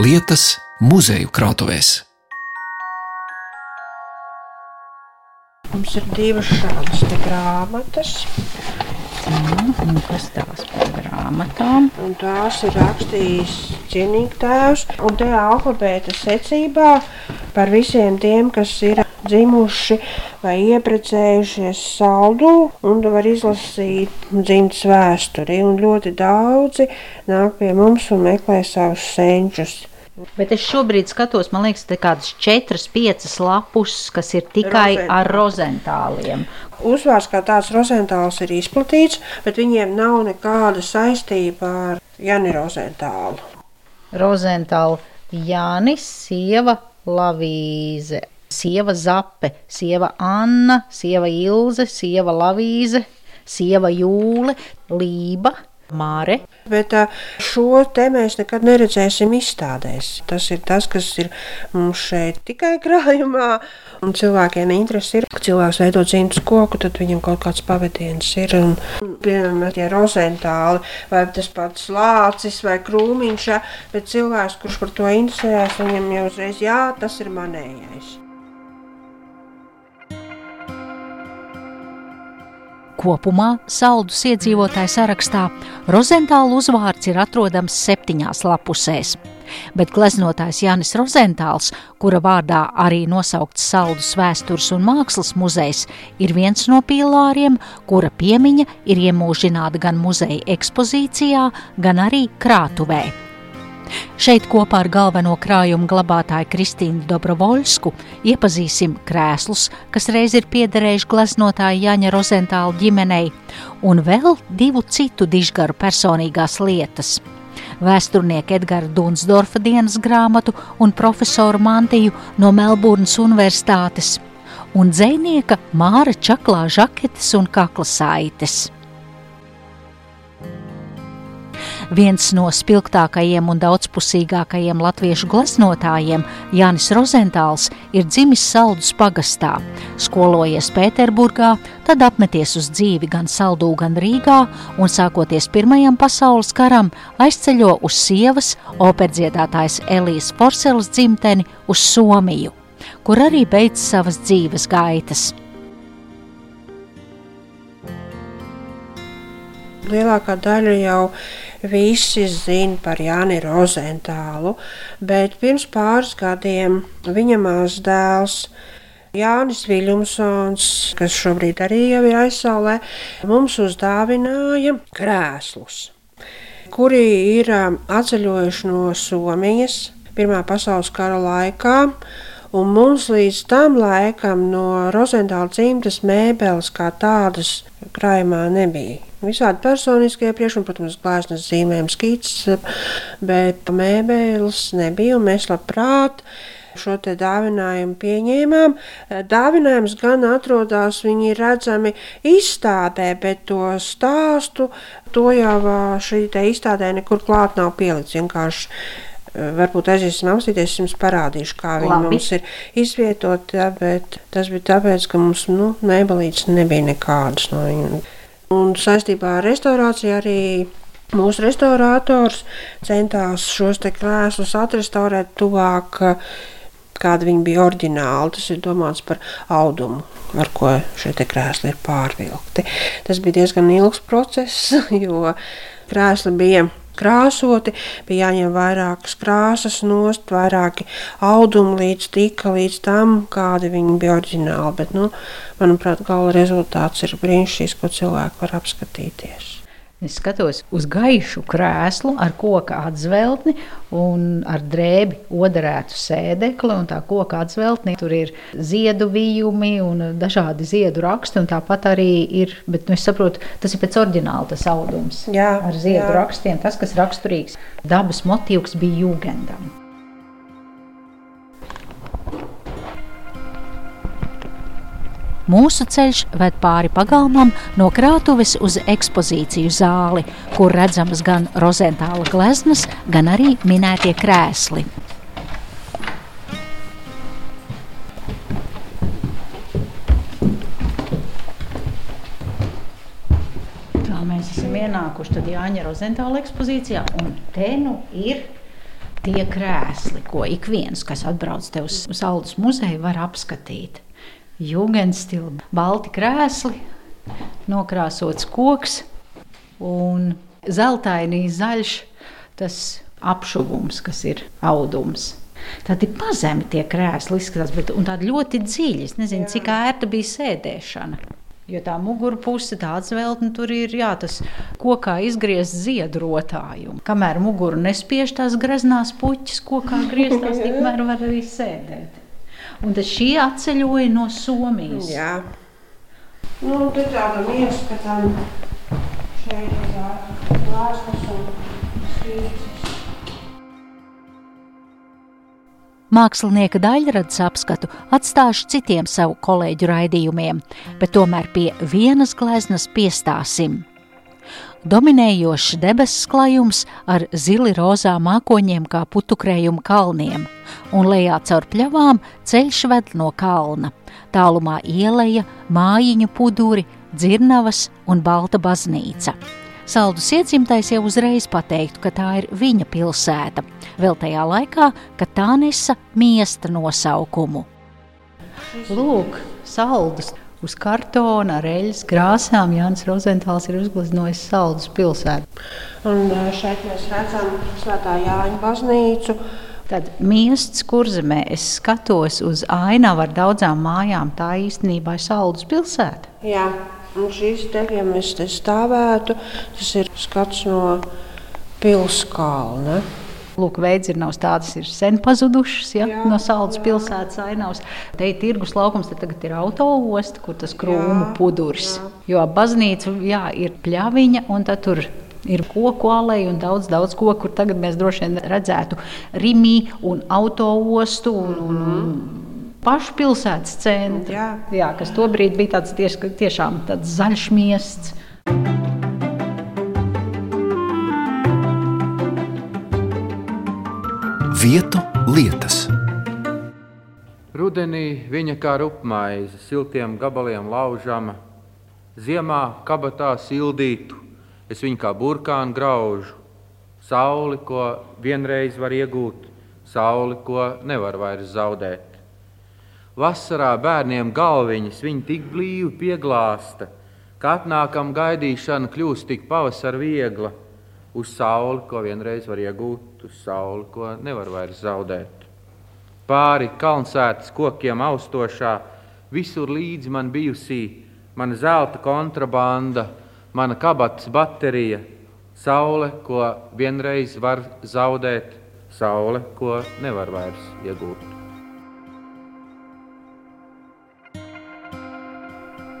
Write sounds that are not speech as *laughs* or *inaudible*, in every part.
lietas muzeju krātuvēs. Mums ir divas šādas te grāmatas, Un kas tās par grāmatām? un tās ir rakstījis cienīgtēvs. Un te alfabēta secībā par visiem tiem, kas ir dzimuši vai ieprecējušies saldū, un tu var izlasīt dzimtas vēsturi. Un ļoti daudzi nāk pie mums un meklē savus senčus. Bet es šobrīd skatos, man liekas, te kādas četras, piecas lapus, kas ir tikai ar rozentāliem. Uzvārds kā tāds rozentāls ir izplatīts, bet viņiem nav nekāda saistība ar Jani Rozentālu. Rozentāla Jānis, sieva Lavīze, sieva Zape, sieva Anna, sieva Ilze, sieva Lavīze, sieva Jūle, Lība, Māre. Bet šo te mēs nekad neredzēsim izstādēs. Tas ir tas, kas ir mums šeit tikai krājumā. Un cilvēkiem interesi ir, ka cilvēks veido dzimtas koku, tad viņam kaut kāds pavadiens ir. Un, piemēram, tie rozentāli vai tas pats lācis vai krūmiņš, bet cilvēks, kurš par to interesējas, viņam jau uzreiz, jā, tas ir manējais. Kopumā saldus iedzīvotāju sarakstā Rozentāla uzvārds ir atrodams septiņās lapusēs. Bet gleznotājs Jānis Rozentāls, kura vārdā arī nosaukts Saldus vēstures un mākslas muzejs, ir viens no pīlāriem, kura piemiņa ir iemūžināta gan muzeja ekspozīcijā, gan arī krātuvē. Šeit kopā ar galveno krājumu glabātāju Kristīnu Dobrovoļsku iepazīsim krēslus, kas reiz ir piederējuši gleznotāja Jaņa Rozentāla ģimenei, un vēl divu citu dižgaru personīgās lietas. Vēsturnieka Edgara Dunsdorfa dienas grāmatu un profesoru mantiju no Melburnas Universitātes, un dzēnieka Māra Čaklā žaketes un kakla Viens no spilgtākajiem un daudzpusīgākajiem latviešu gleznotājiem, Jānis Rozentāls, ir dzimis Saldus pagastā, skolojies Pēterburgā, tad apmeties uz dzīvi gan Saldū, gan Rīgā un sākoties Pirmajam pasaules karam aizceļo uz sievas operdziedātājs Elijas Forselas dzimteni uz Somiju, kur arī beidz savas dzīves gaitas. Lielākā daļa jau visi zina par Jāni Rozentālu, bet pirms pāris gadiem viņa mazdēls Jānis Viljumsons, kas šobrīd arī ir aizsaulē, mums uzdāvināja krēslus, kuri ir um, atceļojuši no Somijas Pirmā pasaules kara laikā. Un mums līdz tam laikam no Rozentāla dzimtas mēbeles kā tādas krājumā nebija. Visādi personiskie priekšmetumi, protams, glāzes zīmēm, skices, bet mēbeles nebija. un Mēs labprāt šo dāvinājumu pieņēmām. Dāvinājums gan atrodas, viņi ir redzami izstādē, bet to stāstu to jau šī izstādē nekur klāt nav pielikts. Ā, varbūt aiziesim apstīties, es jums parādīšu, kā viņi Labi. mums ir izvietoti, jā, bet tas bija tāpēc, ka mums nu, mēbelītes nebija nekādas no viņiem. Un saistībā ar restaurāciju arī mūsu restaurators centās šos te krēslus atrestaurēt tuvāk, kāda viņi bija oriģināli. Tas ir domāts par audumu, ar ko šie krēsli ir pārvilkti. Tas bija diezgan ilgs process, *laughs* jo krēsli bija krāsoti, bija jāņem vairākas krāsas nost, vairāki audumi līdz tika līdz tam, kādi viņi bija oriģināli. Bet, nu, manuprāt, gala rezultāts ir brīnišķīgs, ko cilvēki var apskatīties. Es skatos uz gaišu krēslu ar koka atzveltni un ar drēbi odarētu sēdekli. un Tā koka atzveltni tur ir ziedu vijumi un dažādi ziedu raksti. un Tāpat arī ir, bet nu, es saprotu, tas ir pēc oriģināla tas audums. Jā, ar ziedu jā. rakstiem, tas, kas raksturīgs. Dabas motīvs bija jūgendam. Mūsu ceļš ved pāri pagalmam no krātuves uz ekspozīciju zāli, kur redzamas gan rozentāla gleznas, gan arī minētie krēsli. Tā mēs esam ienākuši tad Jāņa Rozentāla ekspozīcijā, un te nu ir tie krēsli, ko ik viens, kas atbrauc te uz Saules muzeju, var apskatīt. Jugendstila, balti krēsli, nokrāsots koks un zeltainī zaļš tas apšuvums, kas ir audums. Tādi pazemi tie krēsli izskatās, bet tādi ļoti dziļi. Es nezinu, Jā. cik ērta bija sēdēšana. Jo tā mugurpuse, tā atzveltne tur ir jā, tas kokā izgriezt ziedrotāju. Kamēr muguru nespiež tās greznās puķis, kokā grieztās, *laughs* tikmēr var arī sēdēt. Un tad šie atceļoja no Somijas. Jā. Nu, te tāda ieskatām šeit ir glāzes un stīcis. Mākslinieka daļradas apskatu atstāšu citiem savu kolēģu raidījumiem, bet tomēr pie vienas gleznas piestāsim. Dominējošs debesu klājums ar zili rozā mākoņiem kā putukrējuma kalniem, un lejā caur pļavām ceļš ved no kalna. Tālumā ieleja, mājiņu puduri, dzirnavas un balta baznīca. Saldus iedzimtais jau uzreiz pateiktu, ka tā ir viņa pilsēta, vēl tajā laikā, kad tā nesa miesta nosaukumu. Lūk, saldus! Uz kartona ar eļļas krāsām Jānis Rozentāls ir uzgleznojis Saldus pilsētu. Un šeit mēs redzam Svētā Jāņa baznīcu. Tad miests kurzemē es skatos uz ainavu ar daudzām mājām. Tā īstenībā ir Saldus pilsēta. Jā, Un šīs te, ja mēs te stāvētu, tas ir skats no pilskalna. Lūk, veidzirnavas tādas ir sen pazudušas ja, jā, no Saldus pilsētas ainavas. Te ir tirgus laukums, te tagad ir autoosta, kur tas krūmu jā, pudurs. Jā. Jo baznīca jā, ir pļaviņa un tad tur ir koku aleja un daudz, daudz koku, kur tagad mēs droši vien redzētu Rimī un autoostu. Un, un, un, pašu pilsētas centru. Jā. Jā, kas tobrīd bija tāds ties, tiešām tāds zaļš miests. Vietu lietas. Rudenī viņa kā rupmaize, siltiem gabaliem laužama, ziemā kabatā sildītu, es viņu kā burkānu graužu, sauli, ko vienreiz var iegūt, sauli, ko nevar vairs zaudēt. Vasarā bērniem galviņas viņi tik blīvi pieglāsta, ka atnākam gaidīšana kļūst tik pavasar viegla uz sauli, ko vienreiz var iegūt, uz sauli, ko nevar vairs zaudēt. Pāri kalnsētas kokiem austošā, visur līdzi man bijusī mana zelta kontrabanda, mana kabatas baterija, saule, ko vienreiz var zaudēt, saule, ko nevar vairs iegūt.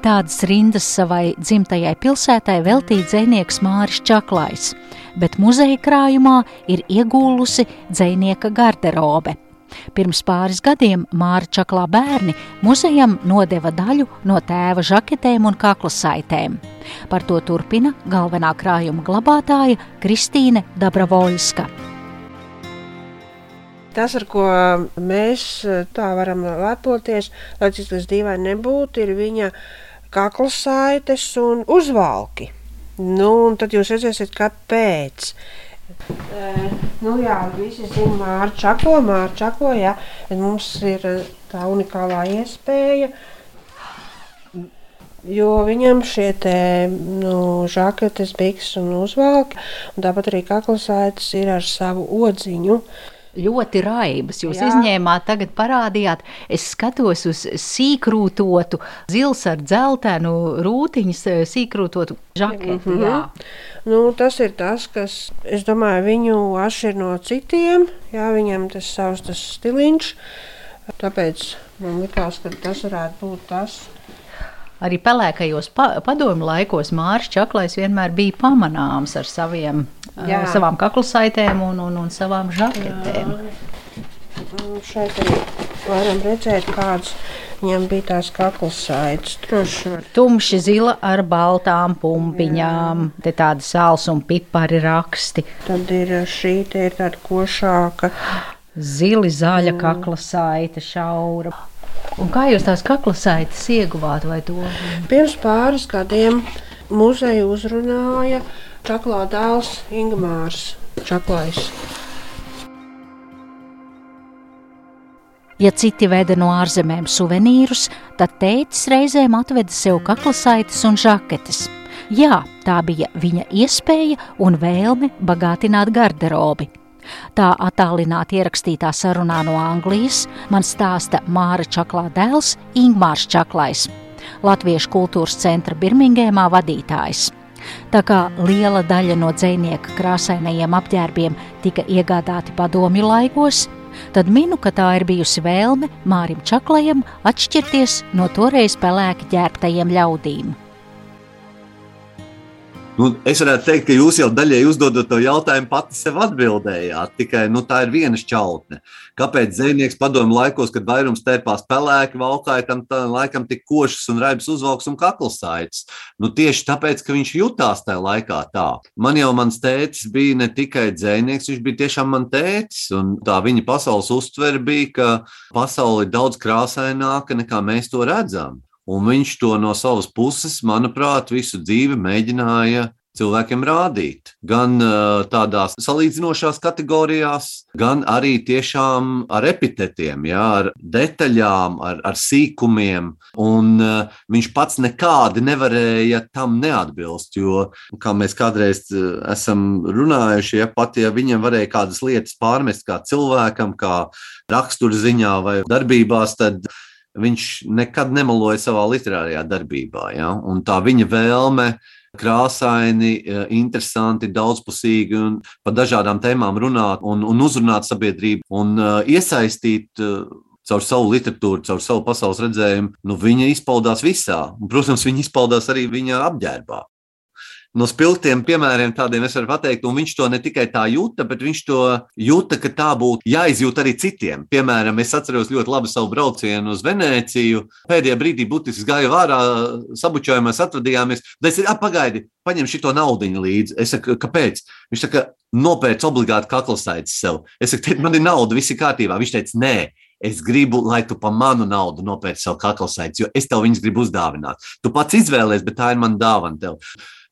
Tādas rindas savai dzimtajai pilsētai veltīja dzinieks Māris Čaklais, bet muzeja krājumā ir iegūlusi dzinieka garderobe. Pirms pāris gadiem Māra Čaklā bērni muzejam nodeva daļu no tēva žaketēm un kaklasaitēm. Par to turpina galvenā krājuma glabātāja Kristīne Dabravoļska. Tas, ar ko mēs tā varam lepoties, lai cik tas dīvaini nebūtu, ir viņa kaklasaites un uzvalki. Nu, un tad jūs redzēsiet, kāpēc. E, nu, jā, visi zina Mārķa Čako, Mārķa Čako, jā, mums ir tā unikālā iespēja, jo viņam šie te, nu, žaketes, bikses un uzvalki, un tāpat arī kaklasaites ir ar savu odziņu, ļoti raibas. Jūs Jā. izņēmāt, tagad parādījāt, es skatos uz sīkrūtotu, zils ar dzeltenu rūtiņas, eh, sīkrūtotu žaketi. Mm -hmm. Nu, tas ir tas, kas, es domāju, viņu atšķir no citiem. Jā, viņam tas savs tas stiliņš, tāpēc man likās, ka tas varētu būt tas. Arī pelēkajos pa, padomu laikos Mārcis Čaklais vienmēr bija pamanāms ar saviem Jā. savām kaklasaitēm un, un, un savām žaketēm. Un šeit arī varam redzēt, kādas viņam bija tās kaklasaites. Tumši zila ar baltām pumpiņām, Jā. te tādi sāls un pipari raksti. Tad ir šī te ir tāda košāka. Zili zaļa mm. kaklasaite šaura. Un kā jūs tās kaklasaites ieguvāt vai to? Pirms pāris gadiem muzeja uzrunāja Čaklā dēls Ingmārs Čaklais. Ja citi veda no ārzemēm suvenīrus, tad tētis reizēm atveda sev kaklasaites un žaketes. Jā, tā bija viņa iespēja un vēlme bagātināt garderobi. Tā attālināti ierakstītā sarunā no Anglijas man stāsta Māra Čaklā dēls Ingmārs Čaklais, Latviešu kultūras centra Birmingēmā vadītājs. Tā kā liela daļa no dzinieka krāsainajiem apģērbiem tika iegādāti padomju laikos, tad minu, ka tā ir bijusi vēlme Mārim Čaklajam atšķirties no toreiz pelēki ģērbtajiem ļaudīm. Nu, es varētu teikt, ka jūs jau daļai uzdodot to jautājumu, pati sev atbildējāt. Tikai nu, tā ir viena šķautne. Kāpēc zvejnieks padomju laikos, kad vairums tērpās pelēki, valkāja tam tā, laikam tik košas un raibs uzvalks un kaklasaites? Nu, tieši tāpēc, ka viņš jutās tajā laikā tā. Man jau mans tētis bija ne tikai dzēnieks, viņš bija tiešām man tētis. Un tā viņa pasaules uztvere bija, ka pasaule ir daudz krāsaināka nekā mēs to redzam. Un viņš to no savas puses, manuprāt, visu dzīvi mēģināja cilvēkiem rādīt. Gan tādās salīdzinošās kategorijās, gan arī tiešām ar epitetiem, jā, ar detaļām, ar, ar sīkumiem. Un viņš pats nekādi nevarēja tam neatbilst. Jo, kā mēs kādreiz esam runājuši, ja pat ja viņam varēja kādas lietas pārmest kā cilvēkam, kā raksturziņā vai darbībās, tad viņš nekad nemaloja savā literārajā darbībā. Ja? Un tā viņa vēlme krāsaini, e, interesanti, daudzpusīgi un par dažādām tēmām runāt un, un uzrunāt sabiedrību un uh, iesaistīt. Uh, caur savu literatūru, caur savu pasaules redzējumu, nu, viņa izpaudās visā. Un, protams, viņa izpaudās arī viņa apģērbā no spilgtiem piemēriem tādiem es varu pateikt, un viņš to ne tikai tā jūta, bet viņš to jūta, ka tā būtu jāizjūt arī citiem. Piemēram, es atceros ļoti labi savu braucienu uz Venēciju. Pēdējā brīdī būtiski gāja vārā, sabučojumās atradījāmies. Es teicu, pagaidi, paņem šo naudu līdzi. Es saku, kāpēc? Viņš saka, nopērc obligāti kaklasaites sev. Es saku, man ir nauda, viss ir kārtībā. Viņš teica, nē. Es gribu, lai tu par manu naudu nopērci savu kaklasaites, jo es tev viņas gribu uzdāvināt. Tu pats izvēlējies, bet tā ir mana dāvana tev.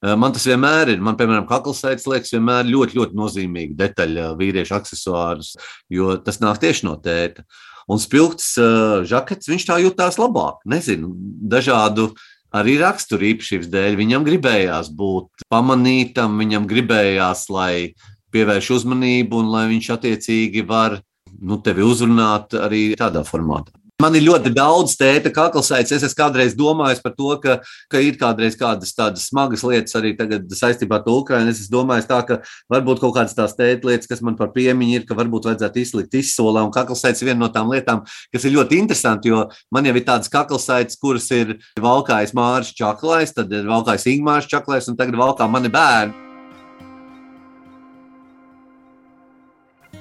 Man tas vienmēr ir. Man, piemēram, kaklasaits liekas vienmēr ļoti, ļoti nozīmīga detaļa vīriešu accessorus, jo tas nāk tieši no tēta. Un spilgts uh, žakets, viņš tā jutās labāk. Nezinu, dažādu arī raksturu īpašības dēļ. Viņam gribējās būt pamanītam, viņam gribējās, lai pievērš uzmanību un lai viņš attiecīgi var nu, tevi uzrunāt arī tādā formātā. Man ir ļoti daudz tēta kaklasaites. Es esmu kādreiz domājis par to, ka, ka ir kādreiz kādas tādas smagas lietas arī saistībā ar Ukrajinu. Es domāju, tā, ka varbūt kaut kādas tās tēta lietas, kas man par piemiņu ir, ka varbūt vajadzētu izlikt izsolā. Un kaklasaites ir viena no tām lietām, kas ir ļoti interesanti, jo man jau ir tādas kaklasaites, kuras ir valkājis Mārcis Čaklais, tad ir valkājis Ingmārs Čaklais un tagad valkā mani bērni.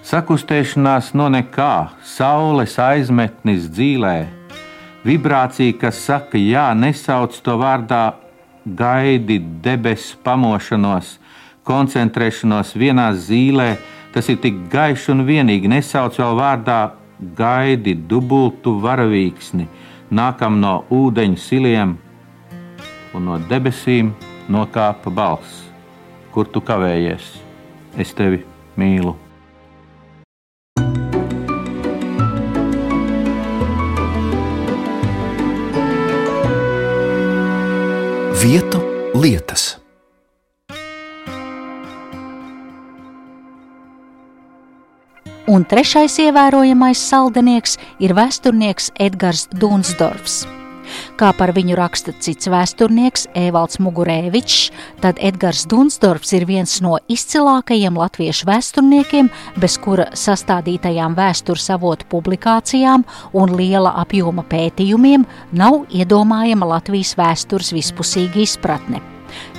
Sakustēšanās no nekā, saules aizmetnis dzīlē, vibrācija, kas saka, jā, nesauc to vārdā, gaidi debesu pamošanos, koncentrēšanos vienā zīlē, tas ir tik gaišs un vienīgi, nesauc vēl vārdā, gaidi dubultu varavīksni, nākam no ūdeņu siliem, un no debesīm nokāpa balss. Kur tu kavējies? Es tevi mīlu! Vietu lietas. Un trešais ievērojamais saldinieks ir vēsturnieks Edgars Dunsdorfs. Kā par viņu raksta cits vēsturnieks Evalds Mugurēvičs, tad Edgars Dunsdorfs ir viens no izcilākajiem latviešu vēsturniekiem, bez kura sastādītajām vēstures avotu publikācijām un liela apjoma pētījumiem nav iedomājama Latvijas vēstures vispusīga izpratne.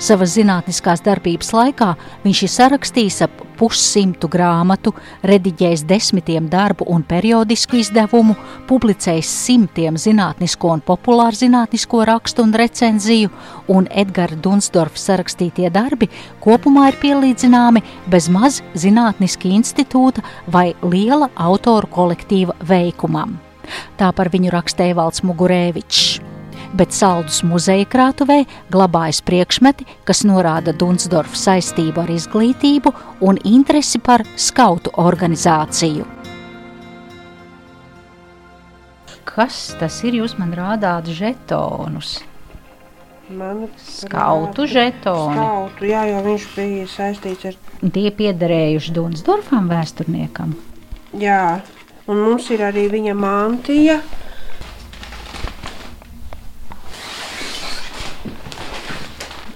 Savas zinātniskās darbības laikā viņš ir sarakstījis ap pussimtu grāmatu, rediģējis desmitiem darbu un periodisku izdevumu, publicējis simtiem zinātnisko un populāru zinātnisko rakstu un recenziju, un Edgara Dunsdorfa sarakstītie darbi kopumā ir pielīdzināmi bez maz zinātniska institūta vai liela autoru kolektīva veikumam. Tā par viņu rakstēja Valds Mugurēvičs bet Saldus muzeja krātuvē glabājas priekšmeti, kas norāda Dunsdorfa saistību ar izglītību un interesi par skautu organizāciju. kas tas ir? Jūs man rādāt žetonus. Man Skautu žetoni. Skautu, jā, jo viņš bija saistīts ar. Tie piederējuši Dunsdorfam vēsturniekam. Jā, un mums ir arī viņa mantija.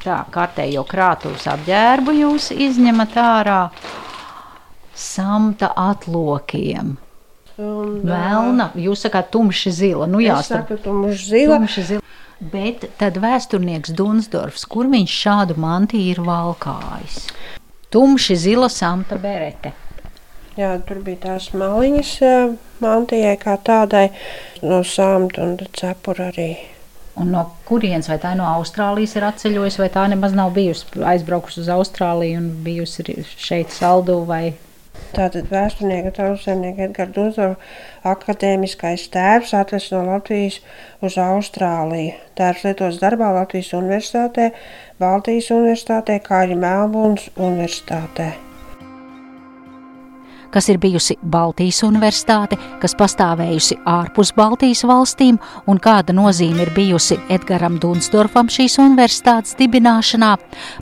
Tā kārtējo krātuves apģērbu jūs izņemat ārā samta atlokiem. Un, Melna, jūs sakāt, tumši zila. Nu, jā, saka, tumši zila. Tumši zila. Bet tad vēsturnieks Dunsdorfs, kur viņš šādu mantiju ir valkājis? Tumši zila samta berete. Jā, tur bija tās maliņas eh, mantijai kā tādai no samta un cepura arī. Un no kurienes, vai tā no Austrālijas ir atceļojusi, vai tā nemaz nav bijusi aizbraukusi uz Austrāliju un bijusi šeit saldu vai Tātad vēsturnieka tautsēmnieka Edgara Duzora akadēmiskais tēvs atvests no Latvijas uz Austrāliju. Tēvs lietos darbā Latvijas Universitātē, Baltijas Universitātē, kā arī Melburnas Universitātē. Kas ir bijusi Baltijas universitāte, kas pastāvējusi ārpus Baltijas valstīm, un kāda nozīme ir bijusi Edgaram Dunsdorfam šīs universitātes dibināšanā.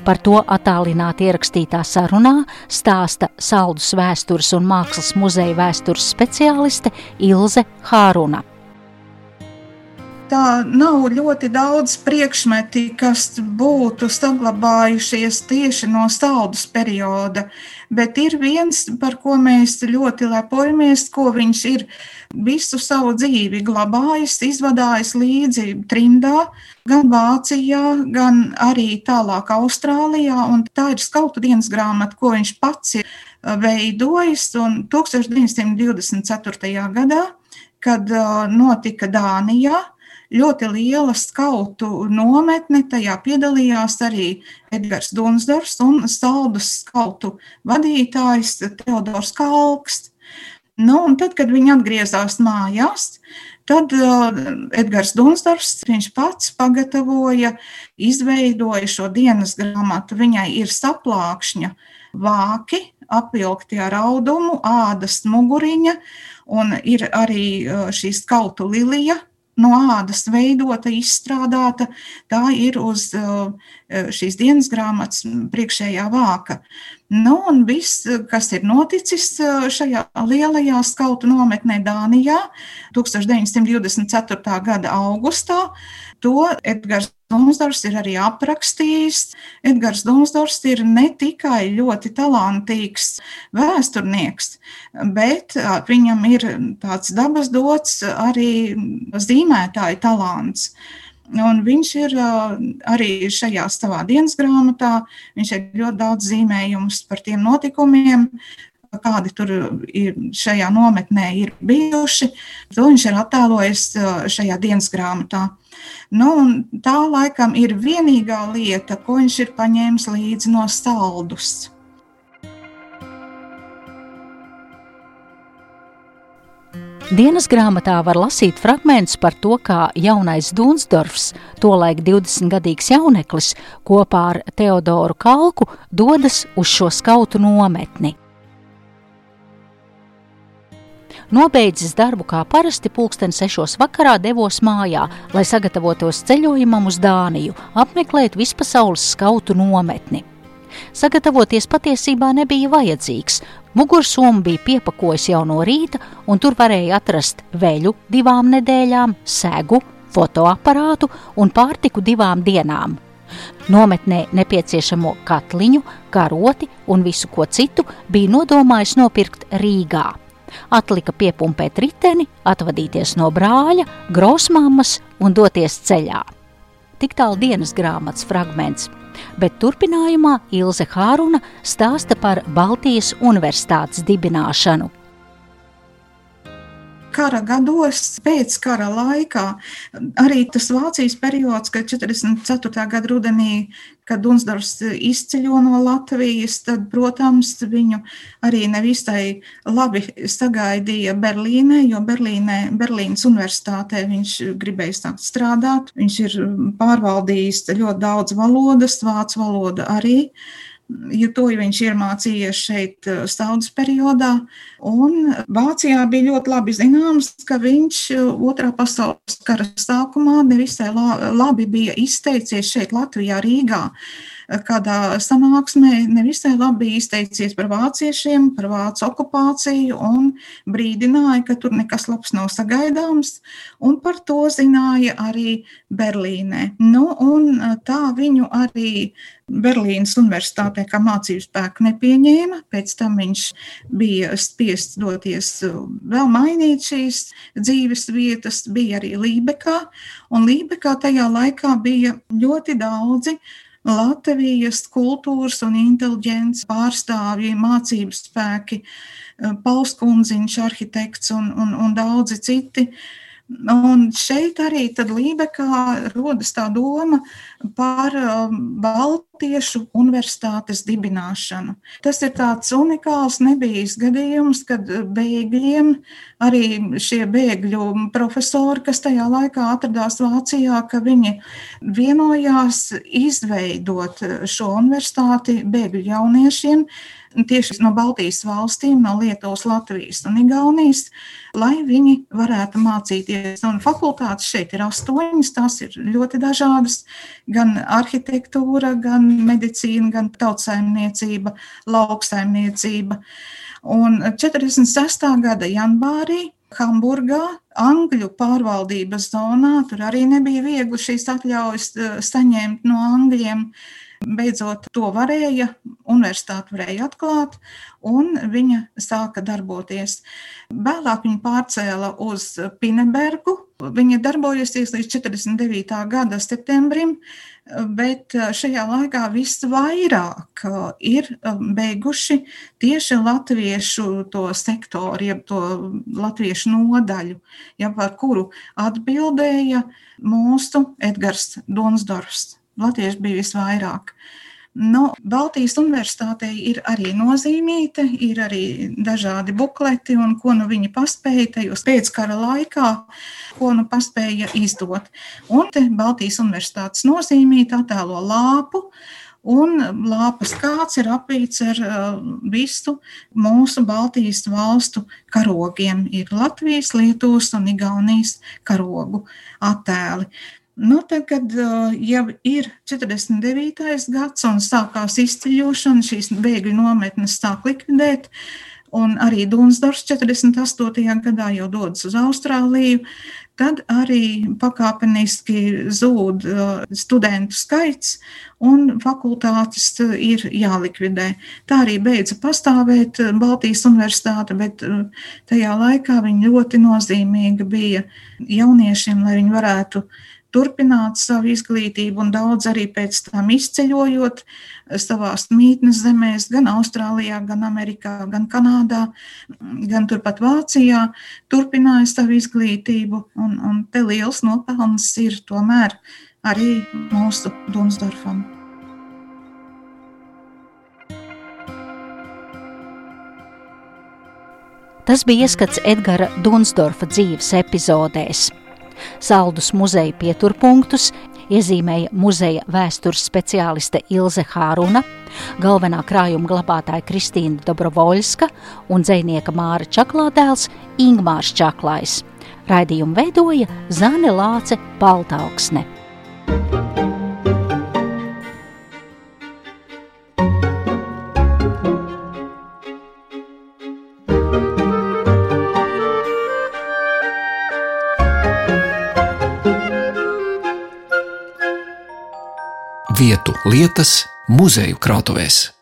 Par to attālināti ierakstītā sarunā stāsta Saldus vēstures un mākslas muzeja vēstures speciāliste Ilze Hāruna. Tā nav ļoti daudz priekšmeti, kas būtu saglabājušies tieši no saldus perioda, bet ir viens, par ko mēs ļoti lepojamies, ko viņš ir visu savu dzīvi glabājis, izvadājis līdzi trimdā, gan Vācijā, gan arī tālāk Austrālijā, un tā ir skautu dienas grāmata, ko viņš pats ir veidojis, un 1924. gadā, kad notika Dānijā, ļoti liela skautu nometne. Tajā piedalījās arī Edgars Dunsdors un saldus skautu vadītājs Teodors Kalksts. Nu, tad, kad viņi atgriezās mājās, tad uh, Edgars Dunsdors pats pagatavoja, izveidoja šo dienas grāmatu. Viņai ir saplākšņa vāki, apvilkti ar audumu, ādas muguriņa, un ir arī uh, šī skautu lilija, no ādas veidota, izstrādāta. Tā ir uz uh, šīs dienas grāmatas priekšējā vāka. Nu, un viss, kas ir noticis uh, šajā lielajā skautu nometnē Dānijā 1924. gada augustā, to Edgars Dunsdors ir arī aprakstījis. Edgars Dunsdors ir ne tikai ļoti talantīgs vēsturnieks, bet viņam ir tāds dabas dots arī zīmētāja talants. Un viņš ir arī šajā savā dienas grāmatā, viņš ir ļoti daudz zīmējumus par tiem notikumiem, kādi tur ir šajā nometnē ir bijuši. To viņš ir attēlojis ā, šajā dienas grāmatā. Nu, tā laikam ir vienīgā lieta, ko viņš ir paņēmis līdzi no saldus. Dienas grāmatā var lasīt fragmentus par to, kā jaunais Dunsdorfs, tolaik 20-gadīgs jauneklis, kopā ar Teodoru Kalku dodas uz šo skautu nometni. Nobeidzis darbu kā parasti, pulksten sešos vakarā devos mājā, lai sagatavotos ceļojumam uz Dāniju, apmeklēt vispasaules skautu nometni. Sagatavoties patiesībā nebija vajadzīgs. Mugursomu bija piepakojis jau no rīta, un tur varēja atrast veļu divām nedēļām, segu, fotoaparātu un pārtiku divām dienām. Nometnē nepieciešamo katliņu, karoti un visu ko citu bija nodomājis nopirkt Rīgā. Atlika piepumpēt riteni, atvadīties no brāļa, grosmāmas un doties ceļā. Tik tālu dienas grāmatas fragments, bet turpinājumā Ilze Hāruna stāsta par Baltijas Universitātes dibināšanu. Kara gados, pēc kara laikā, arī tas Vācijas periods, kad 44. gada rudenī, kad Dunsdors izceļo no Latvijas, tad, protams, viņu arī nevisai labi sagaidīja Berlīnē, jo Berlīnē, Berlīnas universitātē viņš gribēja sākt strādāt. Viņš ir pārvaldījis ļoti daudz valodas, vācu valoda arī. Jo to viņš ir mācījies šeit staudas periodā. Un Vācijā bija ļoti labi zināms, ka viņš otrā pasaules kara sākumā nevisai labi bija izteicies šeit Latvijā, Rīgā kādā sanāksmē nevisai labi izteicies par vāciešiem, par vācu okupāciju un brīdināja, ka tur nekas labs nav sagaidāms, un par to zināja arī Berlīnē. Nu, un tā viņu arī Berlīnas Universitātē kā mācību spēku nepieņēma. Pēc tam viņš bija spiests doties vēl mainīt šīs dzīves vietas, bija arī Lībekā. Un Lībekā tajā laikā bija ļoti daudzi Latvijas kultūras un inteliģents pārstāvji, mācību spēki, Pauls Kunziņš, arhitekts un, un, un daudzi citi. Un šeit arī Lībekā rodas tā doma par um, Baltiešu universitātes dibināšanu. Tas ir tāds unikāls, nebijis gadījums, kad bēgļiem, arī šie bēgļu profesori, kas tajā laikā atradās Vācijā, ka viņi vienojās izveidot šo universitāti bēgļu jauniešiem, tieši no Baltijas valstīm, no Lietuvas, Latvijas un Igaunijas, lai viņi varētu mācīties. Un fakultātes šeit ir astoņas, tās ir ļoti dažādas, gan arhitektūra, gan medicīna, gan tautsaimniecība, lauksaimniecība. Un 46. gada janvārī Hamburgā, Angļu pārvaldības zonā, tur arī nebija viegli šīs atļaujas eh, saņemt no Angļiem. Beidzot, to varēja, universitāte varēja atklāt, un viņa sāka darboties. Vēlāk viņa pārcēla uz Pinebergu. Viņa darbojusies līdz 49. gada septembrim, bet šajā laikā visvairāk ir beiguši tieši latviešu to sektoru, jeb to latviešu nodaļu, ja par kuru atbildēja mūsu Edgars Donsdorfs. Latvieši bija visvairāk. Nu, Baltijas universitātei ir arī nozīmīta, ir arī dažādi bukleti, un ko nu viņi paspēja tajos pēckara laikā, ko nu paspēja izdot. Un te Baltijas universitātes nozīmīta attēlo lāpu, un lāpas kāds ir apīts ar uh, visu mūsu Baltijas valstu karogiem. Ir Latvijas, Lietuvas un Igaunijas karogu attēli. Nu, tad, kad jau ir 49. gads un sākās izceļošana, šīs bēgļu nometnes sāk likvidēt, un arī Dunsdors 48. gadā jau dodas uz Austrāliju, tad arī pakāpeniski zūd studentu skaits un fakultātes ir jālikvidē. Tā arī beidza pastāvēt Baltijas universitāte, bet tajā laikā viņa ļoti nozīmīga bija jauniešiem, lai viņi varētu turpināt savu izglītību, un daudz arī pēc tam izceļojot savās mītnes zemēs, gan Austrālijā, gan Amerikā, gan Kanādā, gan turpat Vācijā, turpināja savu izglītību, un, un te liels nopelns ir tomēr arī mūsu Dunsdorfam. Tas bija ieskats Edgara Dunsdorfa dzīves epizodēs. Saldus muzeja pieturpunktus iezīmēja muzeja vēstures speciāliste Ilze Hāruna, galvenā krājuma glabātāja Kristīna Dobrovoļska un dzēnieka Māra Čaklādēls Ingmārs Čaklājs. Raidījumu veidoja Zane Lāce Paltauksne. Vietu, lietas, muzeju krātuvēs.